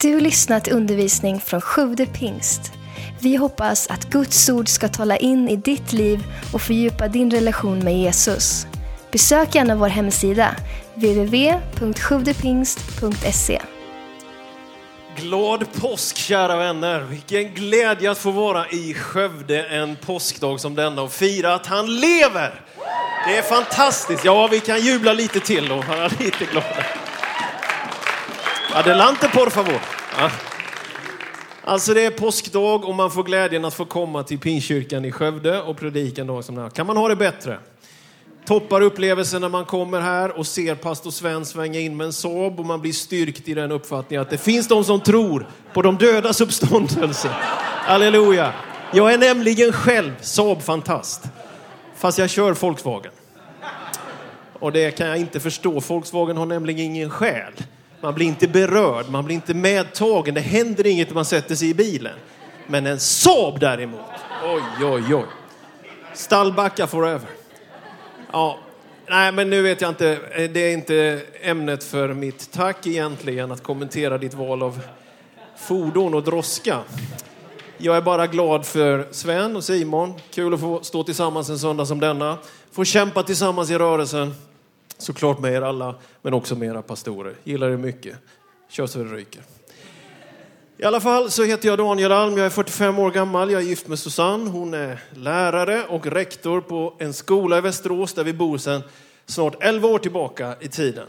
Du lyssnat till undervisning från Sjude pingst. Vi hoppas att Guds ord ska tala in i ditt liv och fördjupa din relation med Jesus. Besök gärna vår hemsida, www.sjuvdepingst.se. Glad påsk kära vänner! Vilken glädje att få vara i Skövde en påskdag som denna och fira att han lever! Det är fantastiskt! Ja, vi kan jubla lite till och vara lite glada. Adelante por favor! Ja. Alltså det är påskdag och man får glädjen att få komma till Pinkyrkan i Skövde och predika en dag som den här. Kan man ha det bättre? Toppar upplevelsen när man kommer här och ser pastor Sven svänga in med en Saab och man blir styrkt i den uppfattningen att det finns de som tror på de dödas uppståndelse. Halleluja! Jag är nämligen själv Saab-fantast, fast jag kör Volkswagen. Och det kan jag inte förstå. Volkswagen har nämligen ingen själ. Man blir inte berörd, man blir inte medtagen. Det händer inget när man sätter sig i bilen. Men en Saab däremot, oj, oj, oj. Stallbacka forever. Ja, nej, men nu vet jag inte. Det är inte ämnet för mitt tack egentligen, att kommentera ditt val av fordon och droska. Jag är bara glad för Sven och Simon. Kul att få stå tillsammans en söndag som denna. Få kämpa tillsammans i rörelsen. Såklart med er alla, men också med era pastorer. Gillar er mycket. Kör så det ryker. I alla fall så heter jag Daniel Alm, jag är 45 år gammal, jag är gift med Susanne. Hon är lärare och rektor på en skola i Västerås där vi bor sedan snart 11 år tillbaka i tiden.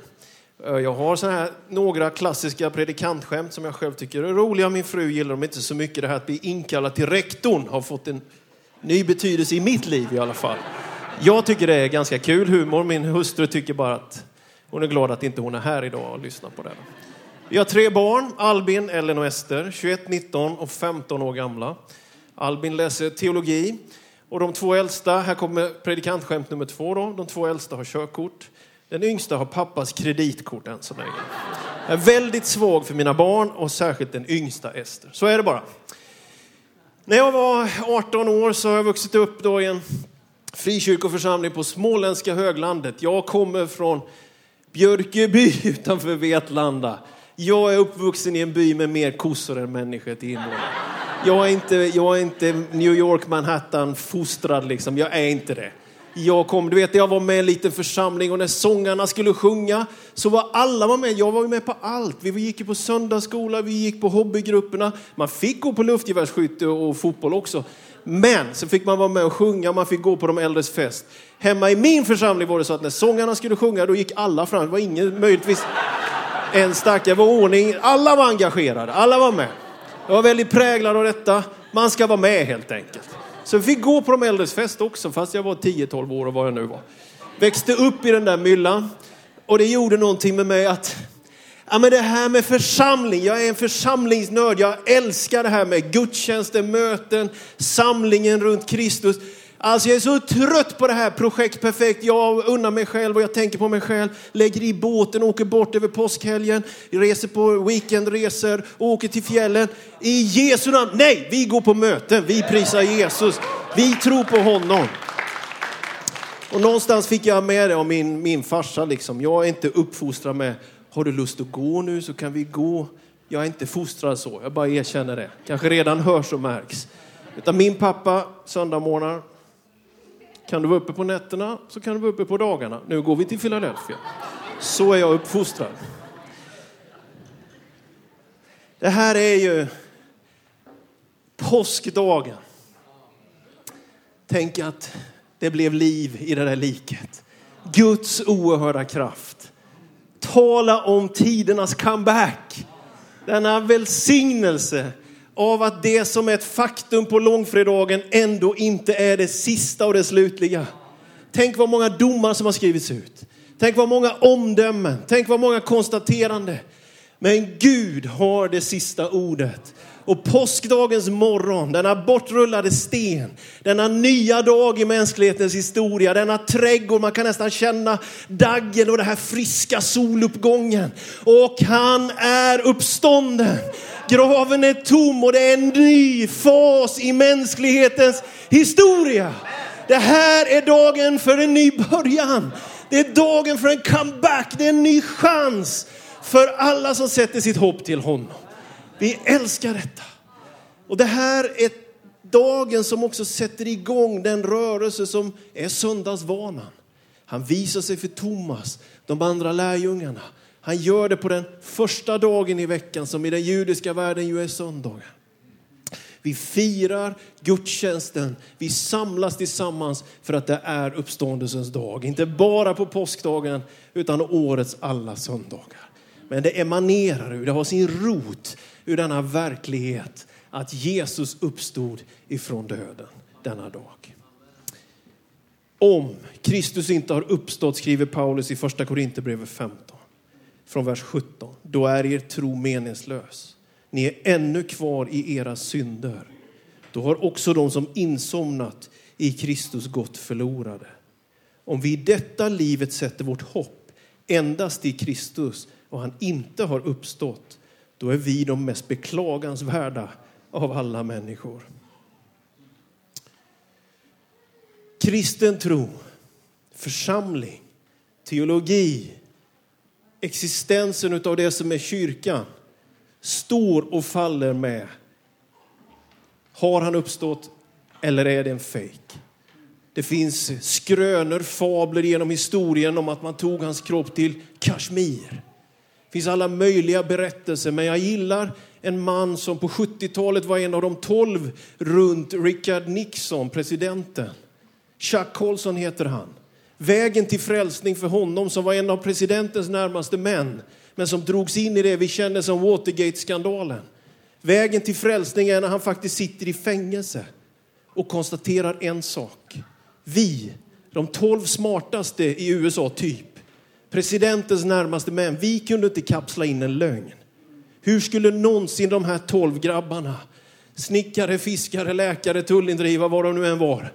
Eh, jag har så här några klassiska predikantskämt som jag själv tycker är roliga. Min fru gillar dem inte så mycket. Det här att bli inkallad till rektorn har fått en ny betydelse i mitt liv i alla fall. Jag tycker det är ganska kul humor. Min hustru tycker bara att hon är glad att inte hon är här idag och lyssnar på det. Vi har tre barn, Albin, Ellen och Ester, 21, 19 och 15 år gamla. Albin läser teologi och de två äldsta, här kommer predikantskämt nummer två då, de två äldsta har körkort. Den yngsta har pappas kreditkort än så länge. Jag är väldigt svag för mina barn och särskilt den yngsta Ester. Så är det bara. När jag var 18 år så har jag vuxit upp då i en frikyrkoförsamling på småländska höglandet. Jag kommer från Björkeby. utanför Vetlanda. Jag är uppvuxen i en by med mer kossor än människor till invånare. Jag är inte, jag är inte New York, Manhattan fostrad liksom. Jag är inte det. Jag kom, du vet, jag var med i en liten församling och när sångarna skulle sjunga så var alla var med. Jag var med på allt. Vi gick på söndagsskola, vi gick på hobbygrupperna. Man fick gå på luftgevärsskytte och fotboll också. Men så fick man vara med och sjunga, man fick gå på de äldres fest. Hemma i min församling var det så att när sångarna skulle sjunga då gick alla fram. Det var ingen möjligtvis en stackare, var ordning. Alla var engagerade, alla var med. Jag var väldigt präglad av detta. Man ska vara med helt enkelt. Så vi fick gå på de äldres fest också, fast jag var 10-12 år och vad jag nu var. Växte upp i den där myllan. Och det gjorde någonting med mig att, ja men det här med församling, jag är en församlingsnörd. Jag älskar det här med gudstjänster, möten, samlingen runt Kristus. Alltså jag är så trött på det här projekt perfekt. Jag unnar mig själv och jag tänker på mig själv. Lägger i båten, åker bort över påskhelgen, reser på weekendresor, åker till fjällen. I Jesu namn, nej, vi går på möten, vi prisar Jesus, vi tror på honom. Och någonstans fick jag med det av min, min farsa liksom. Jag är inte uppfostrad med, har du lust att gå nu så kan vi gå. Jag är inte fostrad så, jag bara erkänner det. Kanske redan hörs och märks. Utan min pappa, söndagmorgnar, kan du vara uppe på nätterna så kan du vara uppe på dagarna. Nu går vi till Philadelphia. Så är jag uppfostrad. Det här är ju påskdagen. Tänk att det blev liv i det där liket. Guds oerhörda kraft. Tala om tidernas comeback. Denna välsignelse av att det som är ett faktum på långfredagen ändå inte är det sista och det slutliga. Tänk vad många domar som har skrivits ut. Tänk vad många omdömen. Tänk vad många konstaterande. Men Gud har det sista ordet. Och påskdagens morgon, denna bortrullade sten, denna nya dag i mänsklighetens historia, denna trädgård, man kan nästan känna daggen och den här friska soluppgången. Och han är uppstånden. Graven är tom och det är en ny fas i mänsklighetens historia. Det här är dagen för en ny början. Det är dagen för en comeback, det är en ny chans för alla som sätter sitt hopp till honom. Vi älskar detta. Och det här är dagen som också sätter igång den rörelse som är söndagsvanan. Han visar sig för Thomas, de andra lärjungarna. Han gör det på den första dagen i veckan som i den judiska världen ju är söndagen. Vi firar gudstjänsten, vi samlas tillsammans för att det är uppståndelsens dag. Inte bara på påskdagen utan årets alla söndagar. Men det emanerar ur, det har sin rot ur denna verklighet att Jesus uppstod ifrån döden denna dag. Om Kristus inte har uppstått, skriver Paulus i första Korinthierbrevet 15, från vers 17, då är er tro meningslös. Ni är ännu kvar i era synder. Då har också de som insomnat i Kristus gått förlorade. Om vi i detta livet sätter vårt hopp endast i Kristus och han inte har uppstått, då är vi de mest beklagansvärda av alla människor. Kristen tro, församling, teologi, existensen av det som är kyrkan står och faller med har han uppstått eller är det en fejk? Det finns skrönor, fabler genom historien om att man tog hans kropp till Kashmir. Det finns alla möjliga berättelser, men jag gillar en man som på 70-talet var en av de tolv runt Richard Nixon, presidenten. Chuck Colson heter han. Vägen till frälsning för honom som var en av presidentens närmaste män, men som drogs in i det vi känner som Watergate-skandalen. Vägen till frälsning är när han faktiskt sitter i fängelse och konstaterar en sak. Vi, de tolv smartaste i USA, typ, presidentens närmaste män, vi kunde inte kapsla in en lögn. Hur skulle någonsin de här tolv grabbarna, snickare, fiskare, läkare, tullindrivare, vad de nu än var,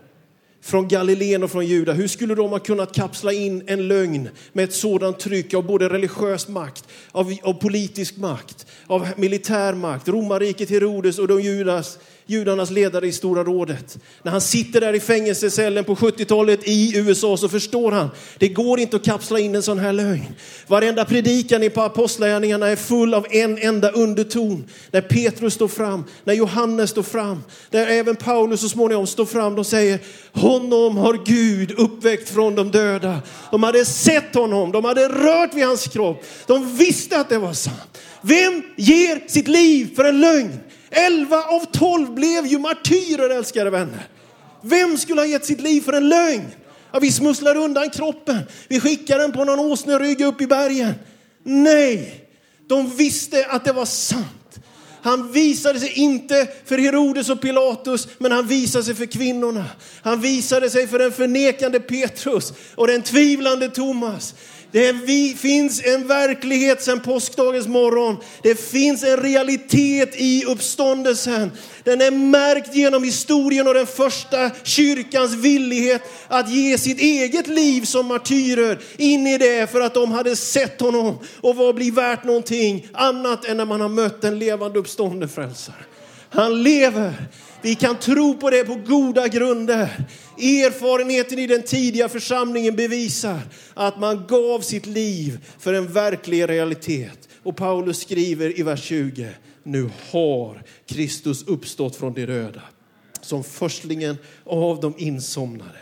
från Galileen och från Juda. Hur skulle de ha kunnat kapsla in en lögn med ett sådant tryck av både religiös makt, av, av politisk makt, av militär makt, romarriket Herodes och de judas, judarnas ledare i Stora rådet. När han sitter där i fängelsecellen på 70-talet i USA så förstår han, det går inte att kapsla in en sån här lögn. Varenda predikan i på apostlagärningarna är full av en enda underton. När Petrus står fram, när Johannes står fram, när även Paulus så småningom står fram, de säger honom har Gud uppväckt från de döda. De hade sett honom, de hade rört vid hans kropp, de visste att det var sant. Vem ger sitt liv för en lögn? Elva av tolv blev ju martyrer, älskade vänner. Vem skulle ha gett sitt liv för en lögn? Ja, vi smusslar undan kroppen. Vi skickar den på någon åsnerygg upp i bergen. Nej, de visste att det var sant. Han visade sig inte för Herodes och Pilatus, men han visade sig för kvinnorna. Han visade sig för den förnekande Petrus och den tvivlande Thomas. Det finns en verklighet sedan påskdagens morgon. Det finns en realitet i uppståndelsen. Den är märkt genom historien och den första kyrkans villighet att ge sitt eget liv som martyrer in i det för att de hade sett honom och vad blir värt någonting annat än när man har mött en levande uppstående frälsare. Han lever. Vi kan tro på det på goda grunder. Erfarenheten i den tidiga församlingen bevisar att man gav sitt liv för en verklig realitet. Och Paulus skriver i vers 20, nu har Kristus uppstått från de döda som förstlingen av de insomnade.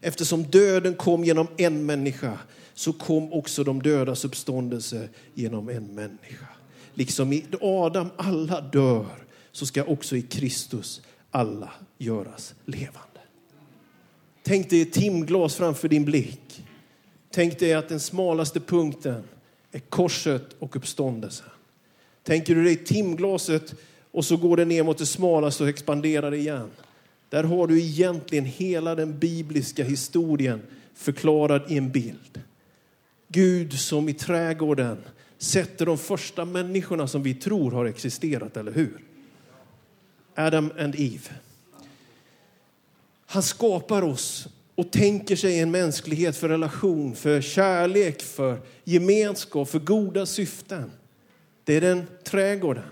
Eftersom döden kom genom en människa så kom också de dödas uppståndelse genom en människa. Liksom i Adam alla dör så ska också i Kristus alla göras levande. Tänk dig ett timglas framför din blick. Tänk dig att den smalaste punkten är korset och uppståndelsen. Tänker du dig timglaset och så går det ner mot det smalaste och expanderar igen. Där har du egentligen hela den bibliska historien förklarad i en bild. Gud som i trädgården sätter de första människorna som vi tror har existerat, eller hur? Adam and Eve. Han skapar oss och tänker sig en mänsklighet för relation, för kärlek, för gemenskap, för goda syften. Det är den trädgården.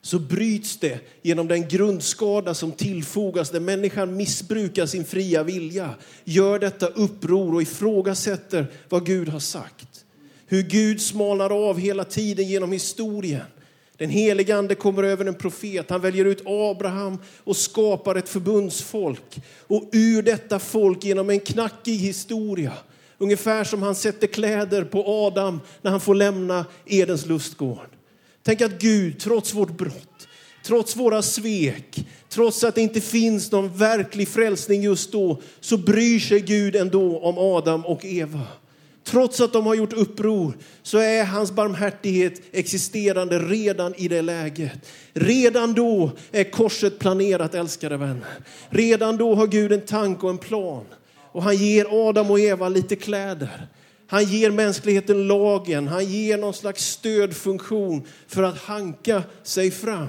Så bryts det genom den grundskada som tillfogas när människan missbrukar sin fria vilja, gör detta uppror och ifrågasätter vad Gud har sagt. Hur Gud smalnar av hela tiden genom historien den helige ande kommer över en profet. Han väljer ut Abraham och skapar ett förbundsfolk. Och ur detta folk genom en knackig historia, ungefär som han sätter kläder på Adam när han får lämna Edens lustgård. Tänk att Gud, trots vårt brott, trots våra svek, trots att det inte finns någon verklig frälsning just då, så bryr sig Gud ändå om Adam och Eva. Trots att de har gjort uppror så är hans barmhärtighet existerande redan i det läget. Redan då är korset planerat, älskade vänner. Redan då har Gud en tanke och en plan. Och han ger Adam och Eva lite kläder. Han ger mänskligheten lagen, han ger någon slags stödfunktion för att hanka sig fram.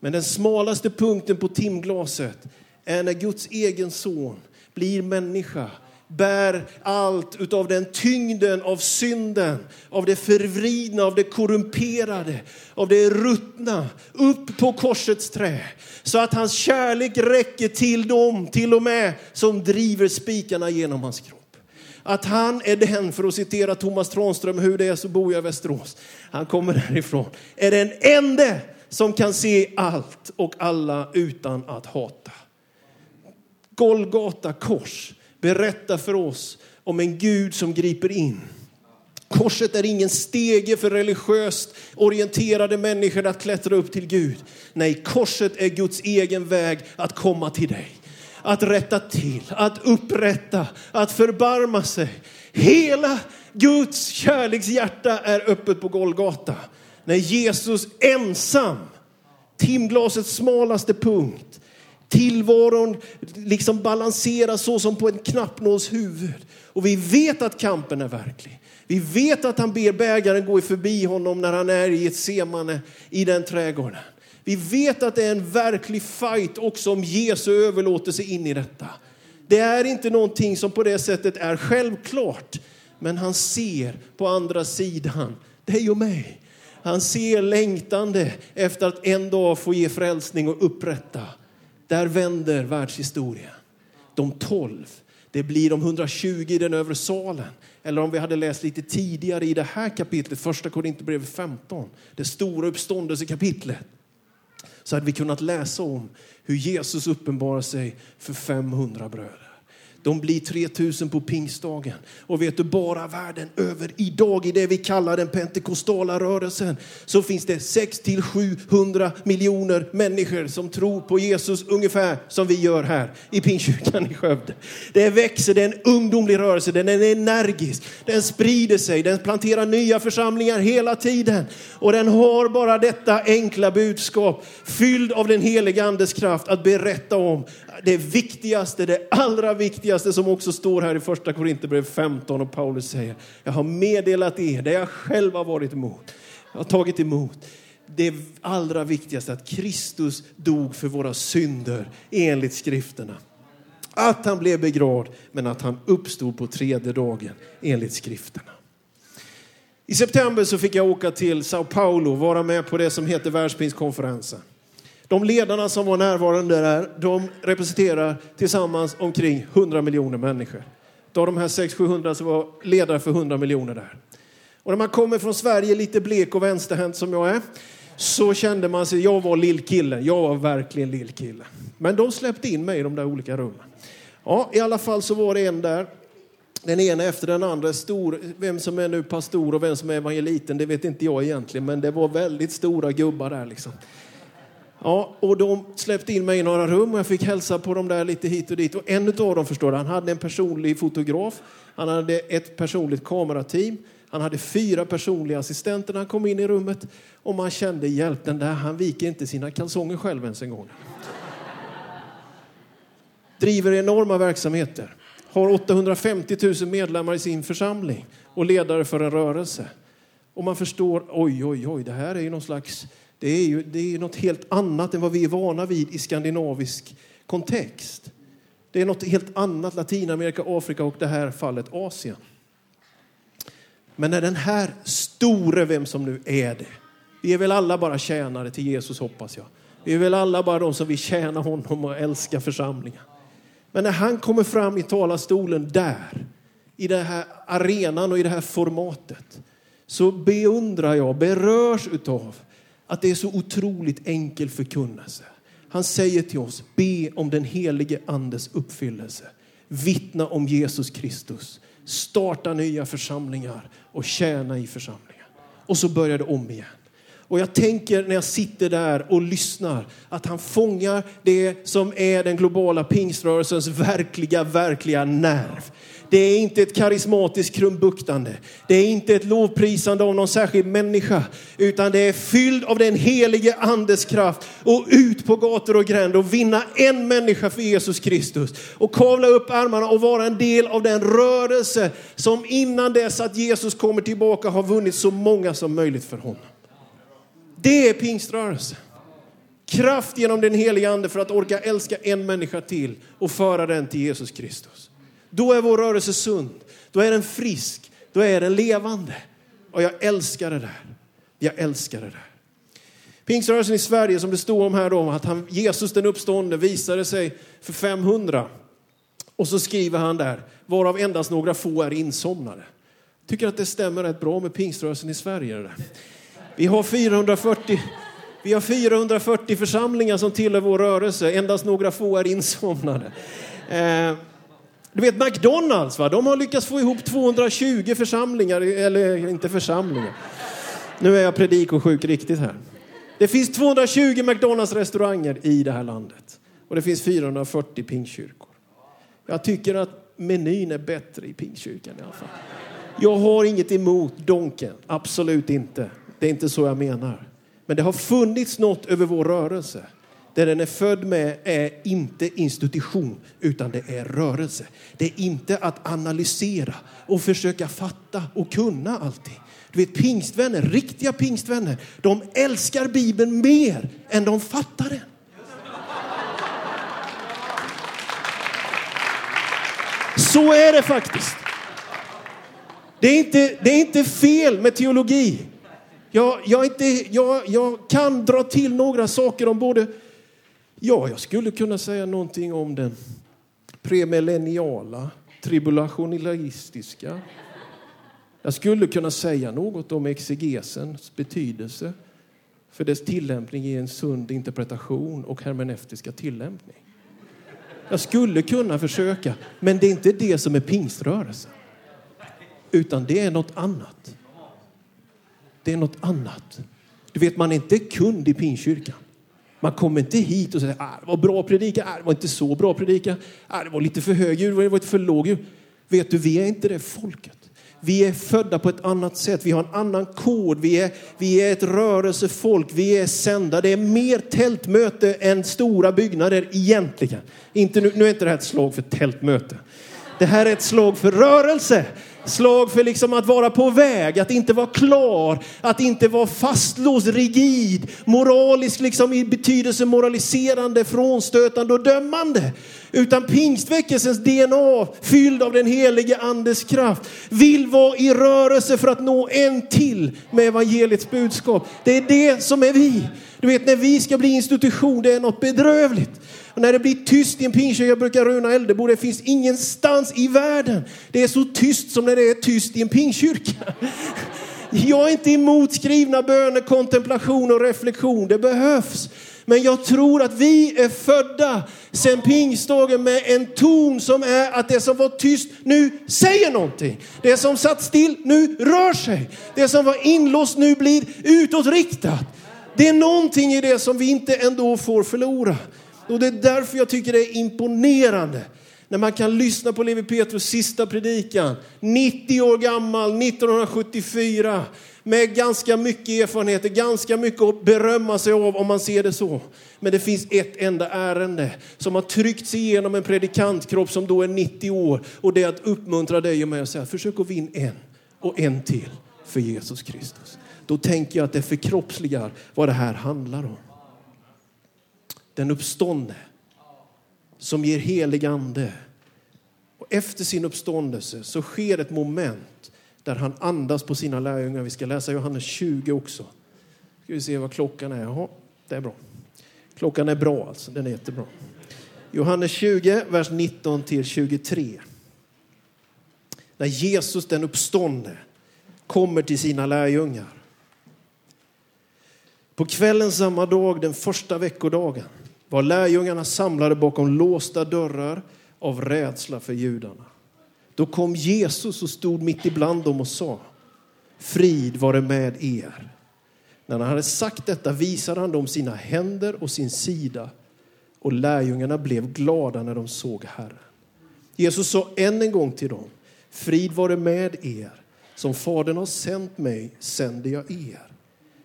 Men den smalaste punkten på timglaset är när Guds egen son blir människa bär allt utav den tyngden av synden, av det förvridna, av det korrumperade, av det ruttna upp på korsets trä. Så att hans kärlek räcker till dem, till och med, som driver spikarna genom hans kropp. Att han är den, för att citera Thomas Tranström, hur det är så bor jag i Västerås. Han kommer därifrån. Är den enda som kan se allt och alla utan att hata. Golgata kors berättar för oss om en Gud som griper in. Korset är ingen stege för religiöst orienterade människor att klättra upp till Gud. Nej, korset är Guds egen väg att komma till dig. Att rätta till, att upprätta, att förbarma sig. Hela Guds kärlekshjärta är öppet på Golgata. När Jesus ensam, timglasets smalaste punkt, Tillvaron liksom balanseras så som på en knappnåls huvud. Och vi vet att kampen är verklig. Vi vet att han ber bägaren gå förbi honom när han är i ett semane i den trädgården. Vi vet att det är en verklig fight också om Jesu överlåtelse in i detta. Det är inte någonting som på det sättet är självklart. Men han ser på andra sidan dig och mig. Han ser längtande efter att en dag få ge frälsning och upprätta. Där vänder världshistorien. De tolv, det blir de 120 i den övre salen. Eller om vi hade läst lite tidigare i det här kapitlet, första Korinthierbrevet 15, det stora uppståndelsekapitlet, så hade vi kunnat läsa om hur Jesus uppenbarar sig för 500 bröder. De blir 3000 på pingstdagen. Och vet du, bara världen över idag i det vi kallar den pentekostala rörelsen så finns det 6 till 700 miljoner människor som tror på Jesus ungefär som vi gör här i Pingstkyrkan i Skövde. Det växer, det är en ungdomlig rörelse, den är energisk, den sprider sig, den planterar nya församlingar hela tiden. Och den har bara detta enkla budskap fylld av den helige andes kraft att berätta om det viktigaste, det allra viktigaste som också står här i första Korinthierbrevet 15 och Paulus säger, jag har meddelat er det jag själv har varit emot. Jag har tagit emot det allra viktigaste, att Kristus dog för våra synder enligt skrifterna. Att han blev begravd, men att han uppstod på tredje dagen enligt skrifterna. I september så fick jag åka till Sao Paulo, och vara med på det som heter världspinstkonferensen. De ledarna som var närvarande där, de representerar tillsammans omkring 100 miljoner människor. Av de här 600-700 så var ledare för 100 miljoner där. Och när man kommer från Sverige lite blek och vänsterhänt som jag är, så kände man sig, jag var lillkillen, jag var verkligen lillkillen. Men de släppte in mig i de där olika rummen. Ja, i alla fall så var det en där, den ena efter den andra stor. Vem som är nu pastor och vem som är evangeliten, det vet inte jag egentligen, men det var väldigt stora gubbar där liksom. Ja, och de släppte in mig i några rum och jag fick hälsa på dem där lite hit och dit. Och en av dem förstår du, han hade en personlig fotograf, han hade ett personligt kamerateam, han hade fyra personliga assistenter när han kom in i rummet. Och man kände, hjälp den där, han viker inte sina kalsonger själv ens en gång. Driver enorma verksamheter, har 850 000 medlemmar i sin församling och ledare för en rörelse. Och man förstår, oj, oj, oj, det här är ju någon slags det är ju det är något helt annat än vad vi är vana vid i skandinavisk kontext. Det är något helt annat, Latinamerika, Afrika och det här fallet Asien. Men när den här store, vem som nu är det, vi är väl alla bara tjänare till Jesus hoppas jag. Vi är väl alla bara de som vill tjäna honom och älska församlingen. Men när han kommer fram i talarstolen där, i den här arenan och i det här formatet, så beundrar jag, berörs utav att det är så otroligt enkel förkunnelse. Han säger till oss, be om den helige andes uppfyllelse. Vittna om Jesus Kristus. Starta nya församlingar och tjäna i församlingen. Och så börjar det om igen. Och jag tänker när jag sitter där och lyssnar att han fångar det som är den globala pingströrelsens verkliga, verkliga nerv. Det är inte ett karismatiskt krumbuktande. Det är inte ett lovprisande av någon särskild människa. Utan det är fylld av den helige andes kraft. Och ut på gator och gränder och vinna en människa för Jesus Kristus. Och kavla upp armarna och vara en del av den rörelse som innan dess att Jesus kommer tillbaka har vunnit så många som möjligt för honom. Det är pingströrelsen. Kraft genom den heliga ande för att orka älska en människa till och föra den till Jesus Kristus. Då är vår rörelse sund. Då är den frisk. Då är den levande. Och jag älskar det där. Jag älskar det där. Pingströrelsen i Sverige som det står om här då, att han, Jesus den uppstående visade sig för 500. Och så skriver han där, varav endast några få är insomnade. Tycker att det stämmer rätt bra med pingströrelsen i Sverige. Det där. Vi har 440, vi har 440 församlingar som tillhör vår rörelse, endast några få är insomnade. Eh, du vet McDonalds, va? de har lyckats få ihop 220 församlingar, eller inte församlingar. Nu är jag predikosjuk riktigt här. Det finns 220 McDonalds-restauranger i det här landet. Och det finns 440 pingkyrkor. Jag tycker att menyn är bättre i pingkyrkan i alla fall. Jag har inget emot Donken, absolut inte. Det är inte så jag menar. Men det har funnits något över vår rörelse det den är född med är inte institution, utan det är rörelse. Det är inte att analysera och försöka fatta och kunna allting. Du vet pingstvänner, riktiga pingstvänner, de älskar Bibeln mer än de fattar den. Så är det faktiskt. Det är inte, det är inte fel med teologi. Jag, jag, inte, jag, jag kan dra till några saker om både Ja, jag skulle kunna säga någonting om den premillenniala, tribulationalistiska. Jag skulle kunna säga något om exegesens betydelse för dess tillämpning i en sund interpretation och hermeneutiska tillämpning. Jag skulle kunna försöka, men det är inte det som är pingströrelsen. Utan det är något annat. Det är något annat. Du vet, man är inte kund i pingstkyrkan. Man kommer inte hit och säger ah, det var bra predika, ah, det var inte så bra predika, ah, det var lite för hög ljud, det var lite för låg ljud. Vet du, vi är inte det folket. Vi är födda på ett annat sätt, vi har en annan kod, vi är, vi är ett rörelsefolk, vi är sända. Det är mer tältmöte än stora byggnader egentligen. Inte, nu, nu är inte det här ett slag för tältmöte. Det här är ett slag för rörelse. Slag för liksom att vara på väg, att inte vara klar, att inte vara fastlåst, rigid, moralisk liksom i betydelse moraliserande, frånstötande och dömande. Utan pingstväckelsens DNA, fylld av den helige andes kraft, vill vara i rörelse för att nå en till med evangeliets budskap. Det är det som är vi. Du vet när vi ska bli institution, det är något bedrövligt. Och när det blir tyst i en pingstkyrka, jag brukar runa äldrebo, det finns ingenstans i världen det är så tyst som när det är tyst i en pingstkyrka. Jag är inte emot skrivna böner, kontemplation och reflektion. Det behövs. Men jag tror att vi är födda sen pingstdagen med en ton som är att det som var tyst nu säger någonting. Det som satt still nu rör sig. Det som var inlåst nu blir utåtriktat. Det är någonting i det som vi inte ändå får förlora. Och det är därför jag tycker det är imponerande när man kan lyssna på Levi Petrus sista predikan, 90 år gammal, 1974, med ganska mycket erfarenheter, ganska mycket att berömma sig av om man ser det så. Men det finns ett enda ärende som har tryckt sig igenom en predikantkropp som då är 90 år och det är att uppmuntra dig och mig och säga, försök att vinna en och en till för Jesus Kristus. Då tänker jag att det förkroppsligar vad det här handlar om den uppståndne som ger helig ande. Och efter sin uppståndelse så sker ett moment där han andas på sina lärjungar. Vi ska läsa Johannes 20 också. Ska vi se vad klockan är. Jaha, det är bra. Klockan är bra alltså, den är jättebra. Johannes 20, vers 19 till 23. När Jesus den uppståndne kommer till sina lärjungar På kvällen samma dag, den första veckodagen, var lärjungarna samlade bakom låsta dörrar av rädsla för judarna. Då kom Jesus och stod mitt ibland dem och sa, frid vare med er. När han hade sagt detta visade han dem sina händer och sin sida och lärjungarna blev glada när de såg Herren. Jesus sa än en gång till dem, frid vare med er. Som Fadern har sänt mig sänder jag er.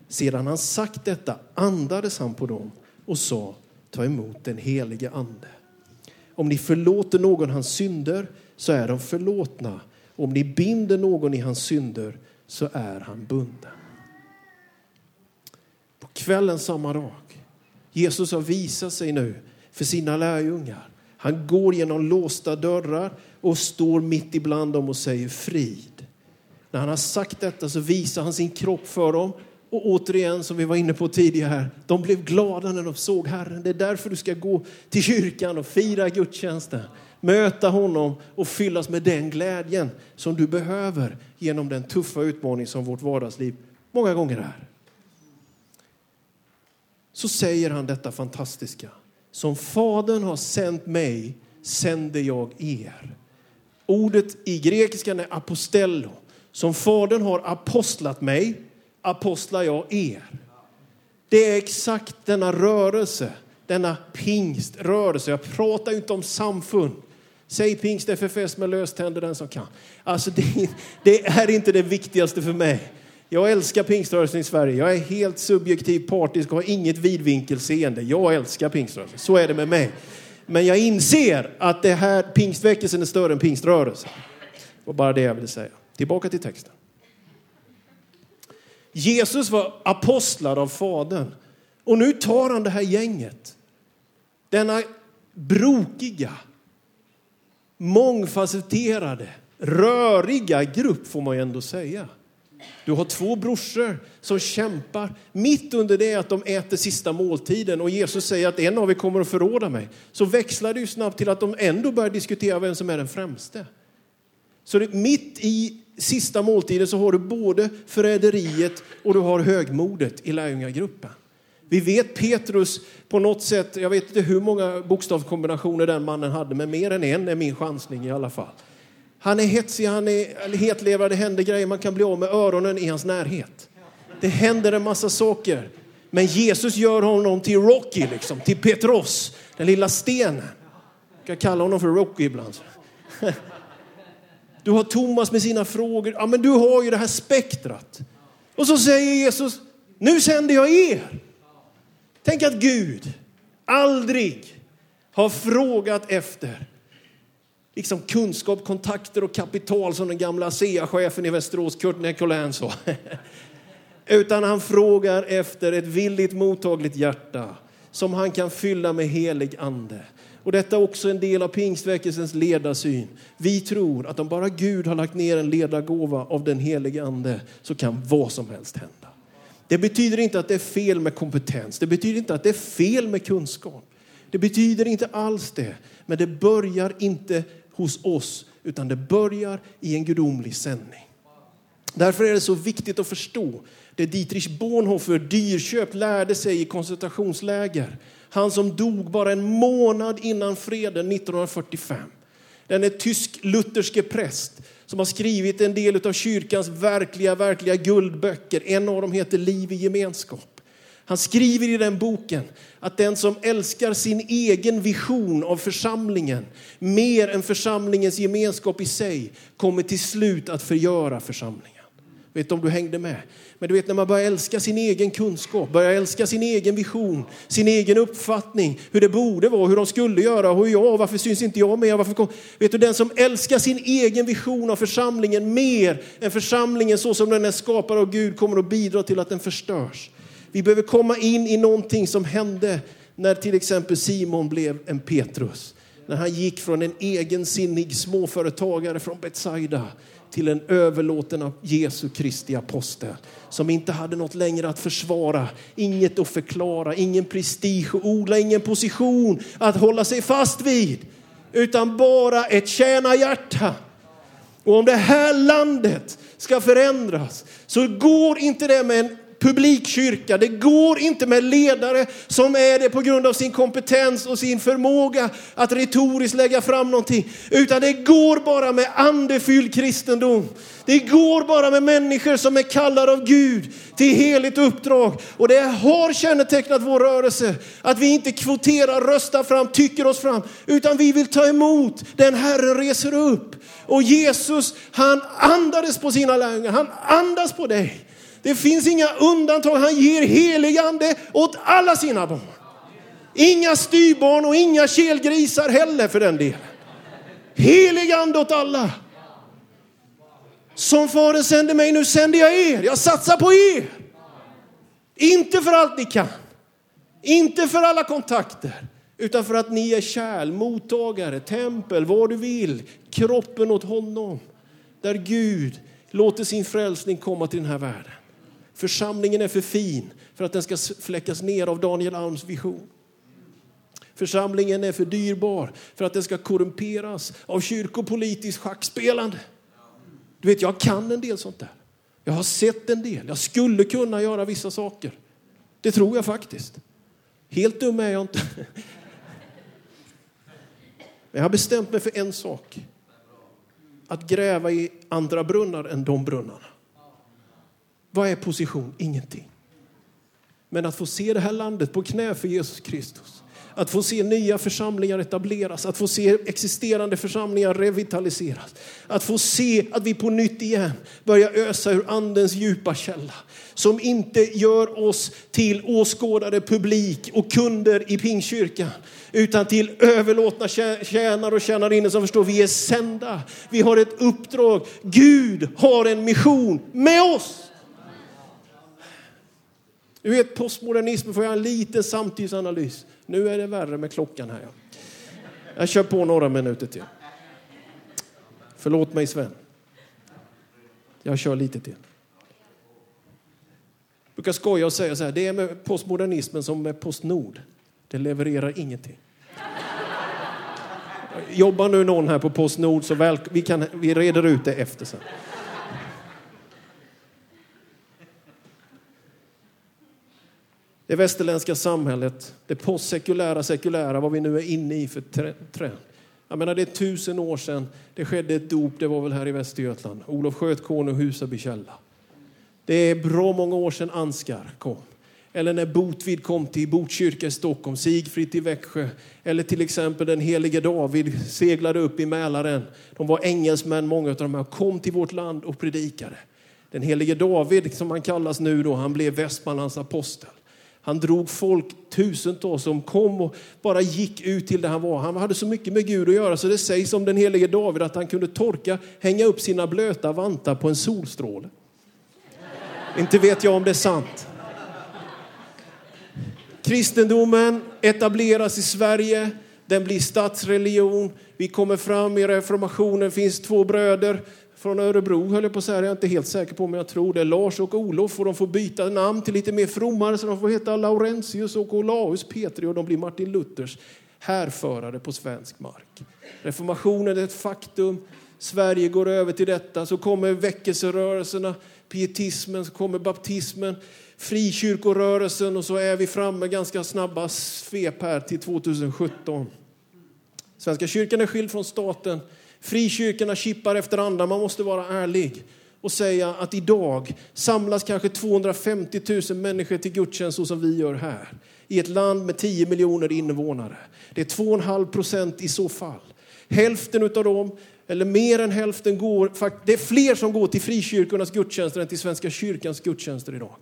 Sedan han sagt detta andades han på dem och sa, ta emot den helige ande. Om ni förlåter någon hans synder så är de förlåtna. Om ni binder någon i hans synder så är han bunden. På kvällen samma dag, Jesus har visat sig nu för sina lärjungar. Han går genom låsta dörrar och står mitt ibland dem och säger frid. När han har sagt detta så visar han sin kropp för dem och återigen, som vi var inne på tidigare, de blev glada när de såg Herren. Det är därför du ska gå till kyrkan och fira gudstjänsten. Möta honom och fyllas med den glädjen som du behöver genom den tuffa utmaning som vårt vardagsliv många gånger är. Så säger han detta fantastiska. Som Fadern har sänt mig sänder jag er. Ordet i grekiskan är apostello. Som Fadern har apostlat mig apostlar jag er. Det är exakt denna rörelse, denna pingströrelse. Jag pratar inte om samfund. Säg pingst FFS med löständer den som kan. Alltså det, det, är inte det viktigaste för mig. Jag älskar pingströrelsen i Sverige. Jag är helt subjektiv, partisk och har inget vidvinkelseende. Jag älskar pingströrelsen. Så är det med mig. Men jag inser att det här pingstväckelsen är större än pingströrelsen. Det var bara det jag ville säga. Tillbaka till texten. Jesus var apostlar av Fadern. Och nu tar han det här gänget. Denna brokiga, mångfacetterade, röriga grupp får man ju ändå säga. Du har två brorsor som kämpar mitt under det att de äter sista måltiden och Jesus säger att en av er kommer att förråda mig. Så växlar det ju snabbt till att de ändå börjar diskutera vem som är den främste. Så det, mitt i sista måltiden så har du både förräderiet och du har högmodet i lärjungagruppen. Vi vet Petrus på något sätt, jag vet inte hur många bokstavskombinationer den mannen hade, men mer än en är min chansning i alla fall. Han är hetsig, han är hetlevrad, det händer grejer, man kan bli av med öronen i hans närhet. Det händer en massa saker. Men Jesus gör honom till Rocky, liksom, till Petros, den lilla stenen. Jag kan kalla honom för Rocky ibland. Du har Thomas med sina frågor. Ja, men du har ju det här spektrat. Och så säger Jesus, nu sänder jag er. Tänk att Gud aldrig har frågat efter liksom kunskap, kontakter och kapital som den gamla ASEA-chefen i Västerås, Kurt Nicolin sa. Utan han frågar efter ett villigt mottagligt hjärta som han kan fylla med helig ande. Och detta är också en del av pingstväckelsens ledarsyn. Vi tror att om bara Gud har lagt ner en ledargåva av den helige ande så kan vad som helst hända. Det betyder inte att det är fel med kompetens. Det betyder inte att det är fel med kunskap. Det betyder inte alls det. Men det börjar inte hos oss, utan det börjar i en gudomlig sändning. Därför är det så viktigt att förstå det Dietrich Bonhoeffer dyrköpt lärde sig i koncentrationsläger. Han som dog bara en månad innan freden 1945. Den är tysk-lutherske präst som har skrivit en del av kyrkans verkliga, verkliga guldböcker. En av dem heter Liv i gemenskap. Han skriver i den boken att den som älskar sin egen vision av församlingen mer än församlingens gemenskap i sig kommer till slut att förgöra församlingen. Vet du om du hängde med? Men du vet när man börjar älska sin egen kunskap, börjar älska sin egen vision, sin egen uppfattning, hur det borde vara, hur de skulle göra, hur jag, varför syns inte jag med? Varför kom... Vet du, den som älskar sin egen vision av församlingen mer än församlingen så som den är skapad av Gud kommer att bidra till att den förstörs. Vi behöver komma in i någonting som hände när till exempel Simon blev en Petrus. När han gick från en egensinnig småföretagare från Betsaida till en överlåten av Jesu Kristi apostel som inte hade något längre att försvara, inget att förklara, ingen prestige att odla, ingen position att hålla sig fast vid, utan bara ett tjänarhjärta. Och om det här landet ska förändras så går inte det med en publikkyrka. Det går inte med ledare som är det på grund av sin kompetens och sin förmåga att retoriskt lägga fram någonting. Utan det går bara med andefylld kristendom. Det går bara med människor som är kallade av Gud till heligt uppdrag. Och det har kännetecknat vår rörelse att vi inte kvoterar, röstar fram, tycker oss fram, utan vi vill ta emot den Herren reser upp. Och Jesus, han andades på sina lärjungar, han andas på dig. Det finns inga undantag, han ger helig ande åt alla sina barn. Inga styrbarn och inga kelgrisar heller för den delen. Helig ande åt alla. Som Fadern sände mig, nu sänder jag er. Jag satsar på er. Inte för allt ni kan. Inte för alla kontakter. Utan för att ni är kärl, mottagare, tempel, vad du vill. Kroppen åt honom. Där Gud låter sin frälsning komma till den här världen. Församlingen är för fin för att den ska fläckas ner av Daniel Alms vision. Församlingen är för dyrbar för att den ska korrumperas av kyrkopolitiskt schackspelande. Du vet, jag kan en del sånt där. Jag har sett en del. Jag skulle kunna göra vissa saker. Det tror jag faktiskt. Helt dum är jag inte. Men jag har bestämt mig för en sak. Att gräva i andra brunnar än de brunnarna. Vad är position? Ingenting. Men att få se det här landet på knä för Jesus Kristus. Att få se nya församlingar etableras, att få se existerande församlingar revitaliseras. Att få se att vi på nytt igen börjar ösa ur andens djupa källa. Som inte gör oss till åskådare, publik och kunder i Pingkyrkan. Utan till överlåtna tjänare och tjänarinnor som förstår vi är sända. Vi har ett uppdrag. Gud har en mission med oss. Du vet, postmodernismen får jag en liten samtidsanalys. Nu är det värre med klockan här. Jag kör på några minuter till. Förlåt mig Sven. Jag kör lite till. Jag brukar skoja och säga så här, det är med postmodernismen som med Postnord. Det levererar ingenting. Jobbar nu någon här på Postnord så väl, vi, kan, vi reder ut det efter sen. Det västerländska samhället, det postsekulära, sekulära, vad vi nu är inne i för trend. Jag menar, det är tusen år sedan det skedde ett dop, det var väl här i Västergötland. Olof Skötkorn och Husaby källa. Det är bra många år sedan Anskar kom. Eller när Botvid kom till Botkyrka i Stockholm, Sigfrid i Växjö. Eller till exempel den helige David seglade upp i Mälaren. De var engelsmän, många av dem här, kom till vårt land och predikade. Den helige David, som han kallas nu då, han blev Västmanlands apostel. Han drog folk, tusentals som kom och bara gick ut till där han var. Han hade så mycket med Gud att göra så det sägs om den helige David att han kunde torka, hänga upp sina blöta vantar på en solstråle. Inte vet jag om det är sant. Kristendomen etableras i Sverige. Den blir statsreligion. Vi kommer fram i reformationen. Det finns två bröder från Örebro höll jag på att säga, jag är inte helt säker på men jag tror det. Lars och Olof och de får byta namn till lite mer frommare så de får heta Laurentius och Olaus Petri och de blir Martin Luthers härförare på svensk mark. Reformationen är ett faktum. Sverige går över till detta. Så kommer väckelserörelserna, pietismen, så kommer baptismen, frikyrkorörelsen och så är vi framme ganska snabba svep här till 2017. Svenska kyrkan är skild från staten. Frikyrkorna kippar efter andra. Man måste vara ärlig och säga att idag samlas kanske 250 000 människor till gudstjänst så som vi gör här. I ett land med 10 miljoner invånare. Det är 2,5 procent i så fall. Hälften av dem, eller mer än hälften, går, det är fler som går till frikyrkornas gudstjänster än till Svenska kyrkans gudstjänster idag.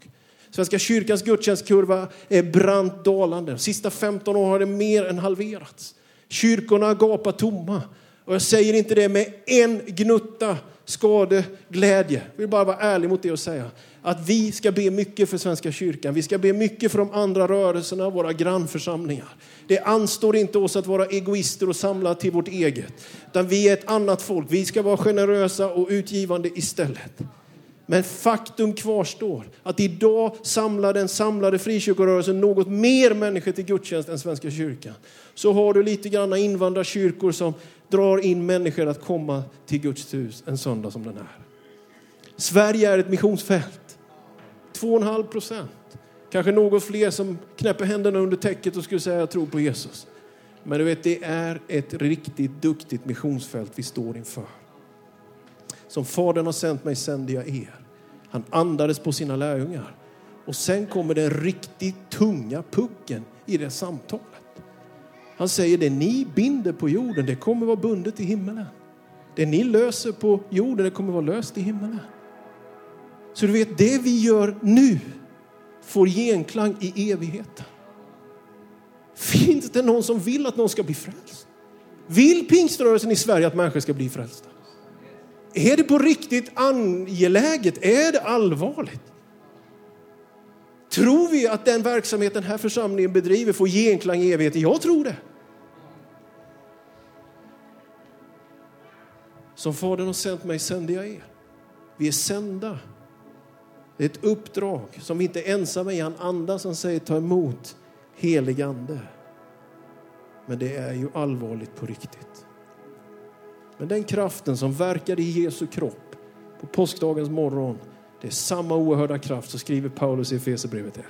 Svenska kyrkans gudstjänstkurva är brant dalande. De sista 15 åren har det mer än halverats. Kyrkorna gapar tomma. Och jag säger inte det med en gnutta skadeglädje. Jag vill bara vara ärlig mot det och säga att vi ska be mycket för Svenska kyrkan. Vi ska be mycket för de andra rörelserna, våra grannförsamlingar. Det anstår inte oss att vara egoister och samla till vårt eget. Utan vi är ett annat folk. Vi ska vara generösa och utgivande istället. Men faktum kvarstår att idag samlar den samlade frikyrkorörelsen något mer människor till gudstjänst än Svenska kyrkan. Så har du lite granna invandrarkyrkor som drar in människor att komma till Guds hus en söndag som den här. Sverige är ett missionsfält. 2,5 procent. Kanske något fler som knäpper händerna under täcket och skulle säga jag tror på Jesus. Men du vet, det är ett riktigt duktigt missionsfält vi står inför. Som Fadern har sänt mig sänder jag er. Han andades på sina lärjungar. Och sen kommer den riktigt tunga pucken i det samtalet. Han säger det ni binder på jorden, det kommer vara bundet i himmelen. Det ni löser på jorden, det kommer vara löst i himmelen. Så du vet, det vi gör nu får genklang i evigheten. Finns det någon som vill att någon ska bli frälst? Vill pingströrelsen i Sverige att människor ska bli frälsta? Är det på riktigt angeläget? Är det allvarligt? Tror vi att den verksamhet den här församlingen bedriver får genklang i evigheten? Jag tror det. Som Fadern har sänt mig sänder jag er. Vi är sända. Det är ett uppdrag som vi inte är ensamma i. Han andas som säger ta emot helig ande. Men det är ju allvarligt på riktigt. Men den kraften som verkar i Jesu kropp på påskdagens morgon, det är samma oerhörda kraft, så skriver Paulus i Efesierbrevet 1,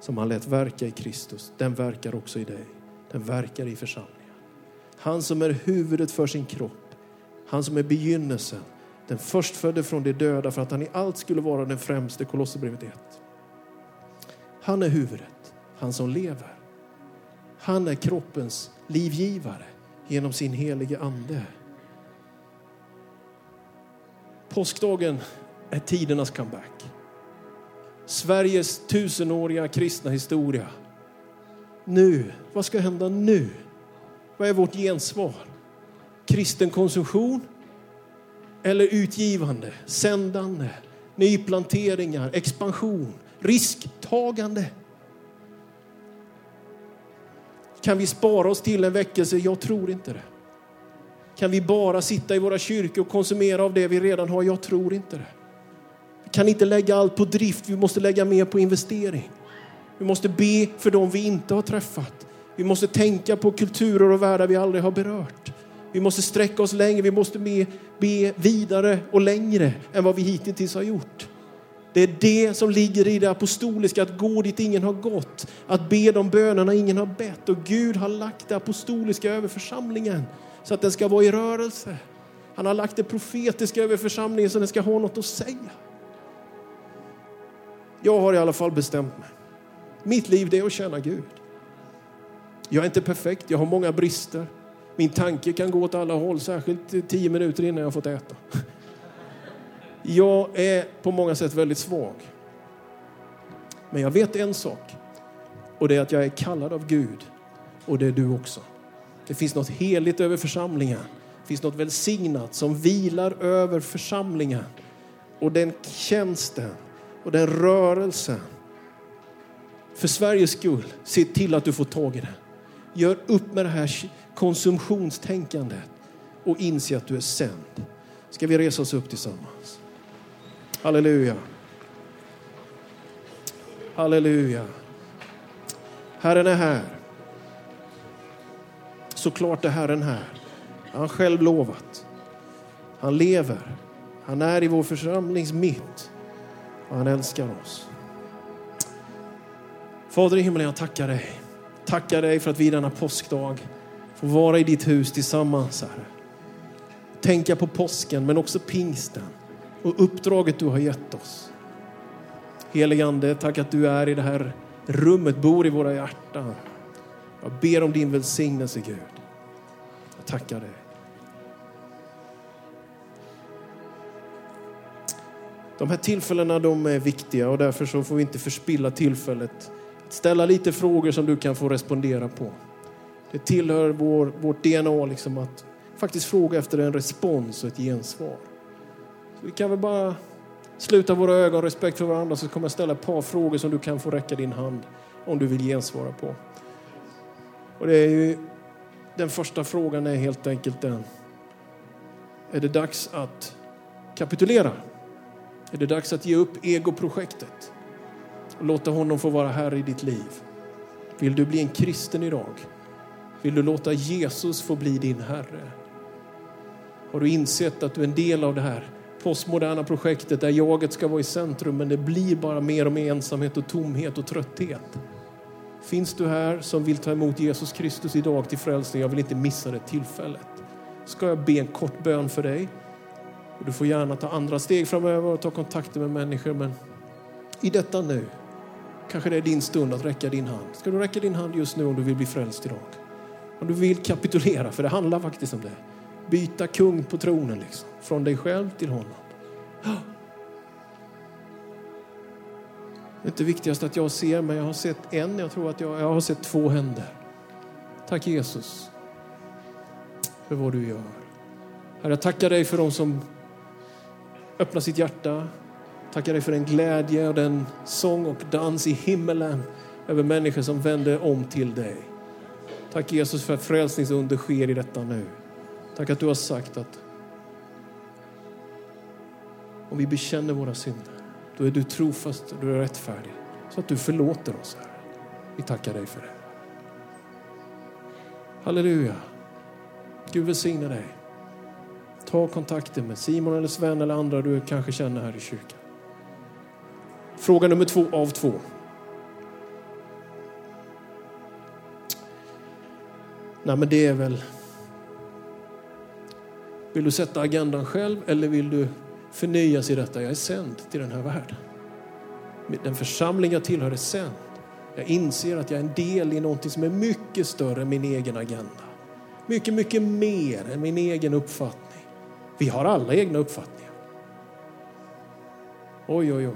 som han lät verka i Kristus. Den verkar också i dig. Den verkar i församlingen. Han som är huvudet för sin kropp, han som är begynnelsen, den förstfödde från de döda för att han i allt skulle vara den främste, Kolosserbrevet 1. Han är huvudet, han som lever. Han är kroppens livgivare genom sin helige ande. Påskdagen är tidernas comeback. Sveriges tusenåriga kristna historia. Nu, vad ska hända nu? Vad är vårt gensvar? Kristen konsumtion eller utgivande, sändande, nyplanteringar, expansion, risktagande? Kan vi spara oss till en väckelse? Jag tror inte det. Kan vi bara sitta i våra kyrkor och konsumera av det vi redan har? Jag tror inte det. Vi kan inte lägga allt på drift, vi måste lägga mer på investering. Vi måste be för dem vi inte har träffat. Vi måste tänka på kulturer och världar vi aldrig har berört. Vi måste sträcka oss längre, vi måste be, be vidare och längre än vad vi hittills har gjort. Det är det som ligger i det apostoliska, att gå dit ingen har gått. Att be de bönerna ingen har bett. Och Gud har lagt det apostoliska över församlingen så att den ska vara i rörelse. Han har lagt det profetiska över församlingen så den ska ha något att säga. Jag har i alla fall bestämt mig. Mitt liv det är att tjäna Gud. Jag är inte perfekt, jag har många brister. Min tanke kan gå åt alla håll, särskilt tio minuter innan jag har fått äta. Jag är på många sätt väldigt svag. Men jag vet en sak och det är att jag är kallad av Gud och det är du också. Det finns något heligt över församlingen. Det finns något välsignat som vilar över församlingen och den tjänsten och den rörelsen. För Sveriges skull, se till att du får tag i det. Gör upp med det här konsumtionstänkandet och inse att du är sänd. Ska vi resa oss upp tillsammans? Halleluja. Halleluja. Herren är här. Såklart är Herren här. Han har själv lovat. Han lever. Han är i vår församlings mitt. Och han älskar oss. Fader i himlen, jag tackar dig. Tackar dig för att vi denna påskdag får vara i ditt hus tillsammans, Herre. Tänka på påsken, men också pingsten och uppdraget du har gett oss. Helige Ande, tack att du är i det här rummet, bor i våra hjärtan. Jag ber om din välsignelse, Gud. Jag tackar dig. De här tillfällena de är viktiga och därför så får vi inte förspilla tillfället att ställa lite frågor som du kan få respondera på. Det tillhör vår, vårt DNA liksom att faktiskt fråga efter en respons och ett gensvar. Så vi kan väl bara sluta våra ögon, respekt för varandra, så kommer jag ställa ett par frågor som du kan få räcka din hand om du vill gensvara på. Och det är ju, den första frågan är helt enkelt den. Är det dags att kapitulera? Är det dags att ge upp egoprojektet och låta honom få vara här i ditt liv? Vill du bli en kristen idag? Vill du låta Jesus få bli din Herre? Har du insett att du är en del av det här postmoderna projektet där jaget ska vara i centrum men det blir bara mer och mer ensamhet och tomhet och trötthet. Finns du här som vill ta emot Jesus Kristus idag till frälsning, jag vill inte missa det tillfället. Ska jag be en kort bön för dig? du får gärna ta andra steg framöver och ta kontakter med människor men i detta nu kanske det är din stund att räcka din hand. Ska du räcka din hand just nu om du vill bli frälst idag? Om du vill kapitulera, för det handlar faktiskt om det. Byta kung på tronen, liksom. från dig själv till honom. Det är inte viktigast att jag ser, men jag har sett en, jag tror att jag, jag har sett två händer. Tack Jesus för vad du gör. Herre, jag tackar dig för de som öppnar sitt hjärta. Tackar dig för den glädje och den sång och dans i himmelen över människor som vänder om till dig. Tack Jesus för att frälsningsunder sker i detta nu. Tack att du har sagt att om vi bekänner våra synder, då är du trofast och du är rättfärdig. Så att du förlåter oss, Herre. Vi tackar dig för det. Halleluja. Gud välsigne dig. Ta kontakter med Simon eller Sven eller andra du kanske känner här i kyrkan. Fråga nummer två av två. Nej, men det är väl... Vill du sätta agendan själv eller vill du förnyas i detta? Jag är sänd till den här världen. Den församling jag tillhör är sänd. Jag inser att jag är en del i någonting som är mycket större än min egen agenda. Mycket, mycket mer än min egen uppfattning. Vi har alla egna uppfattningar. Oj, oj, oj.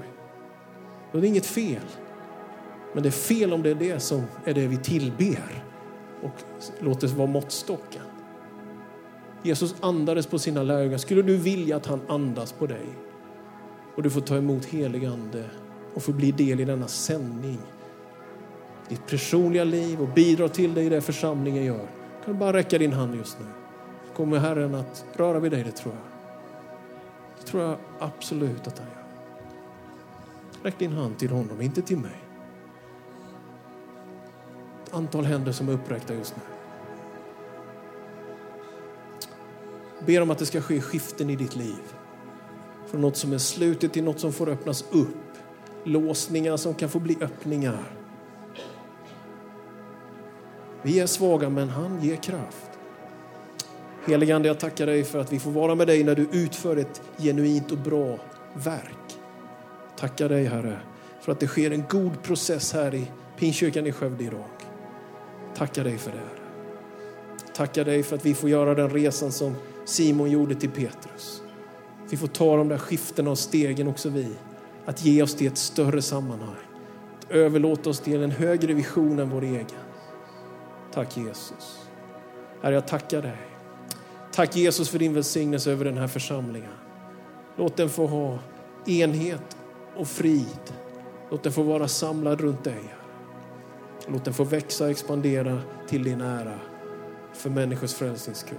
Det är inget fel. Men det är fel om det är det som är det vi tillber och låter vara måttstocken. Jesus andades på sina lärjungar. Skulle du vilja att han andas på dig och du får ta emot helig ande och få bli del i denna sändning, ditt personliga liv och bidra till det i det församlingen gör, kan du bara räcka din hand just nu. Kommer Herren att röra vid dig, det tror jag. Det tror jag absolut att han gör. Räck din hand till honom, inte till mig Ett antal händer som är uppräckta just nu. Ber om att det ska ske skiften i ditt liv. Från något som är slutet till något som får öppnas upp. Låsningar som kan få bli öppningar. Vi är svaga, men han ger kraft. Helige Ande, jag tackar dig för att vi får vara med dig när du utför ett genuint och bra verk. Tackar dig, Herre, för att det sker en god process här i Pinkyrkan i Skövde idag. Tackar dig för det. Tackar dig för att vi får göra den resan som Simon gjorde till Petrus. Vi får ta de där skiftena och stegen också vi. Att ge oss till ett större sammanhang. Att överlåta oss till en högre vision än vår egen. Tack Jesus. Herre, jag tackar dig. Tack Jesus för din välsignelse över den här församlingen. Låt den få ha enhet och frid. Låt den få vara samlad runt dig. Låt den få växa och expandera till din ära för människors frälsnings skull.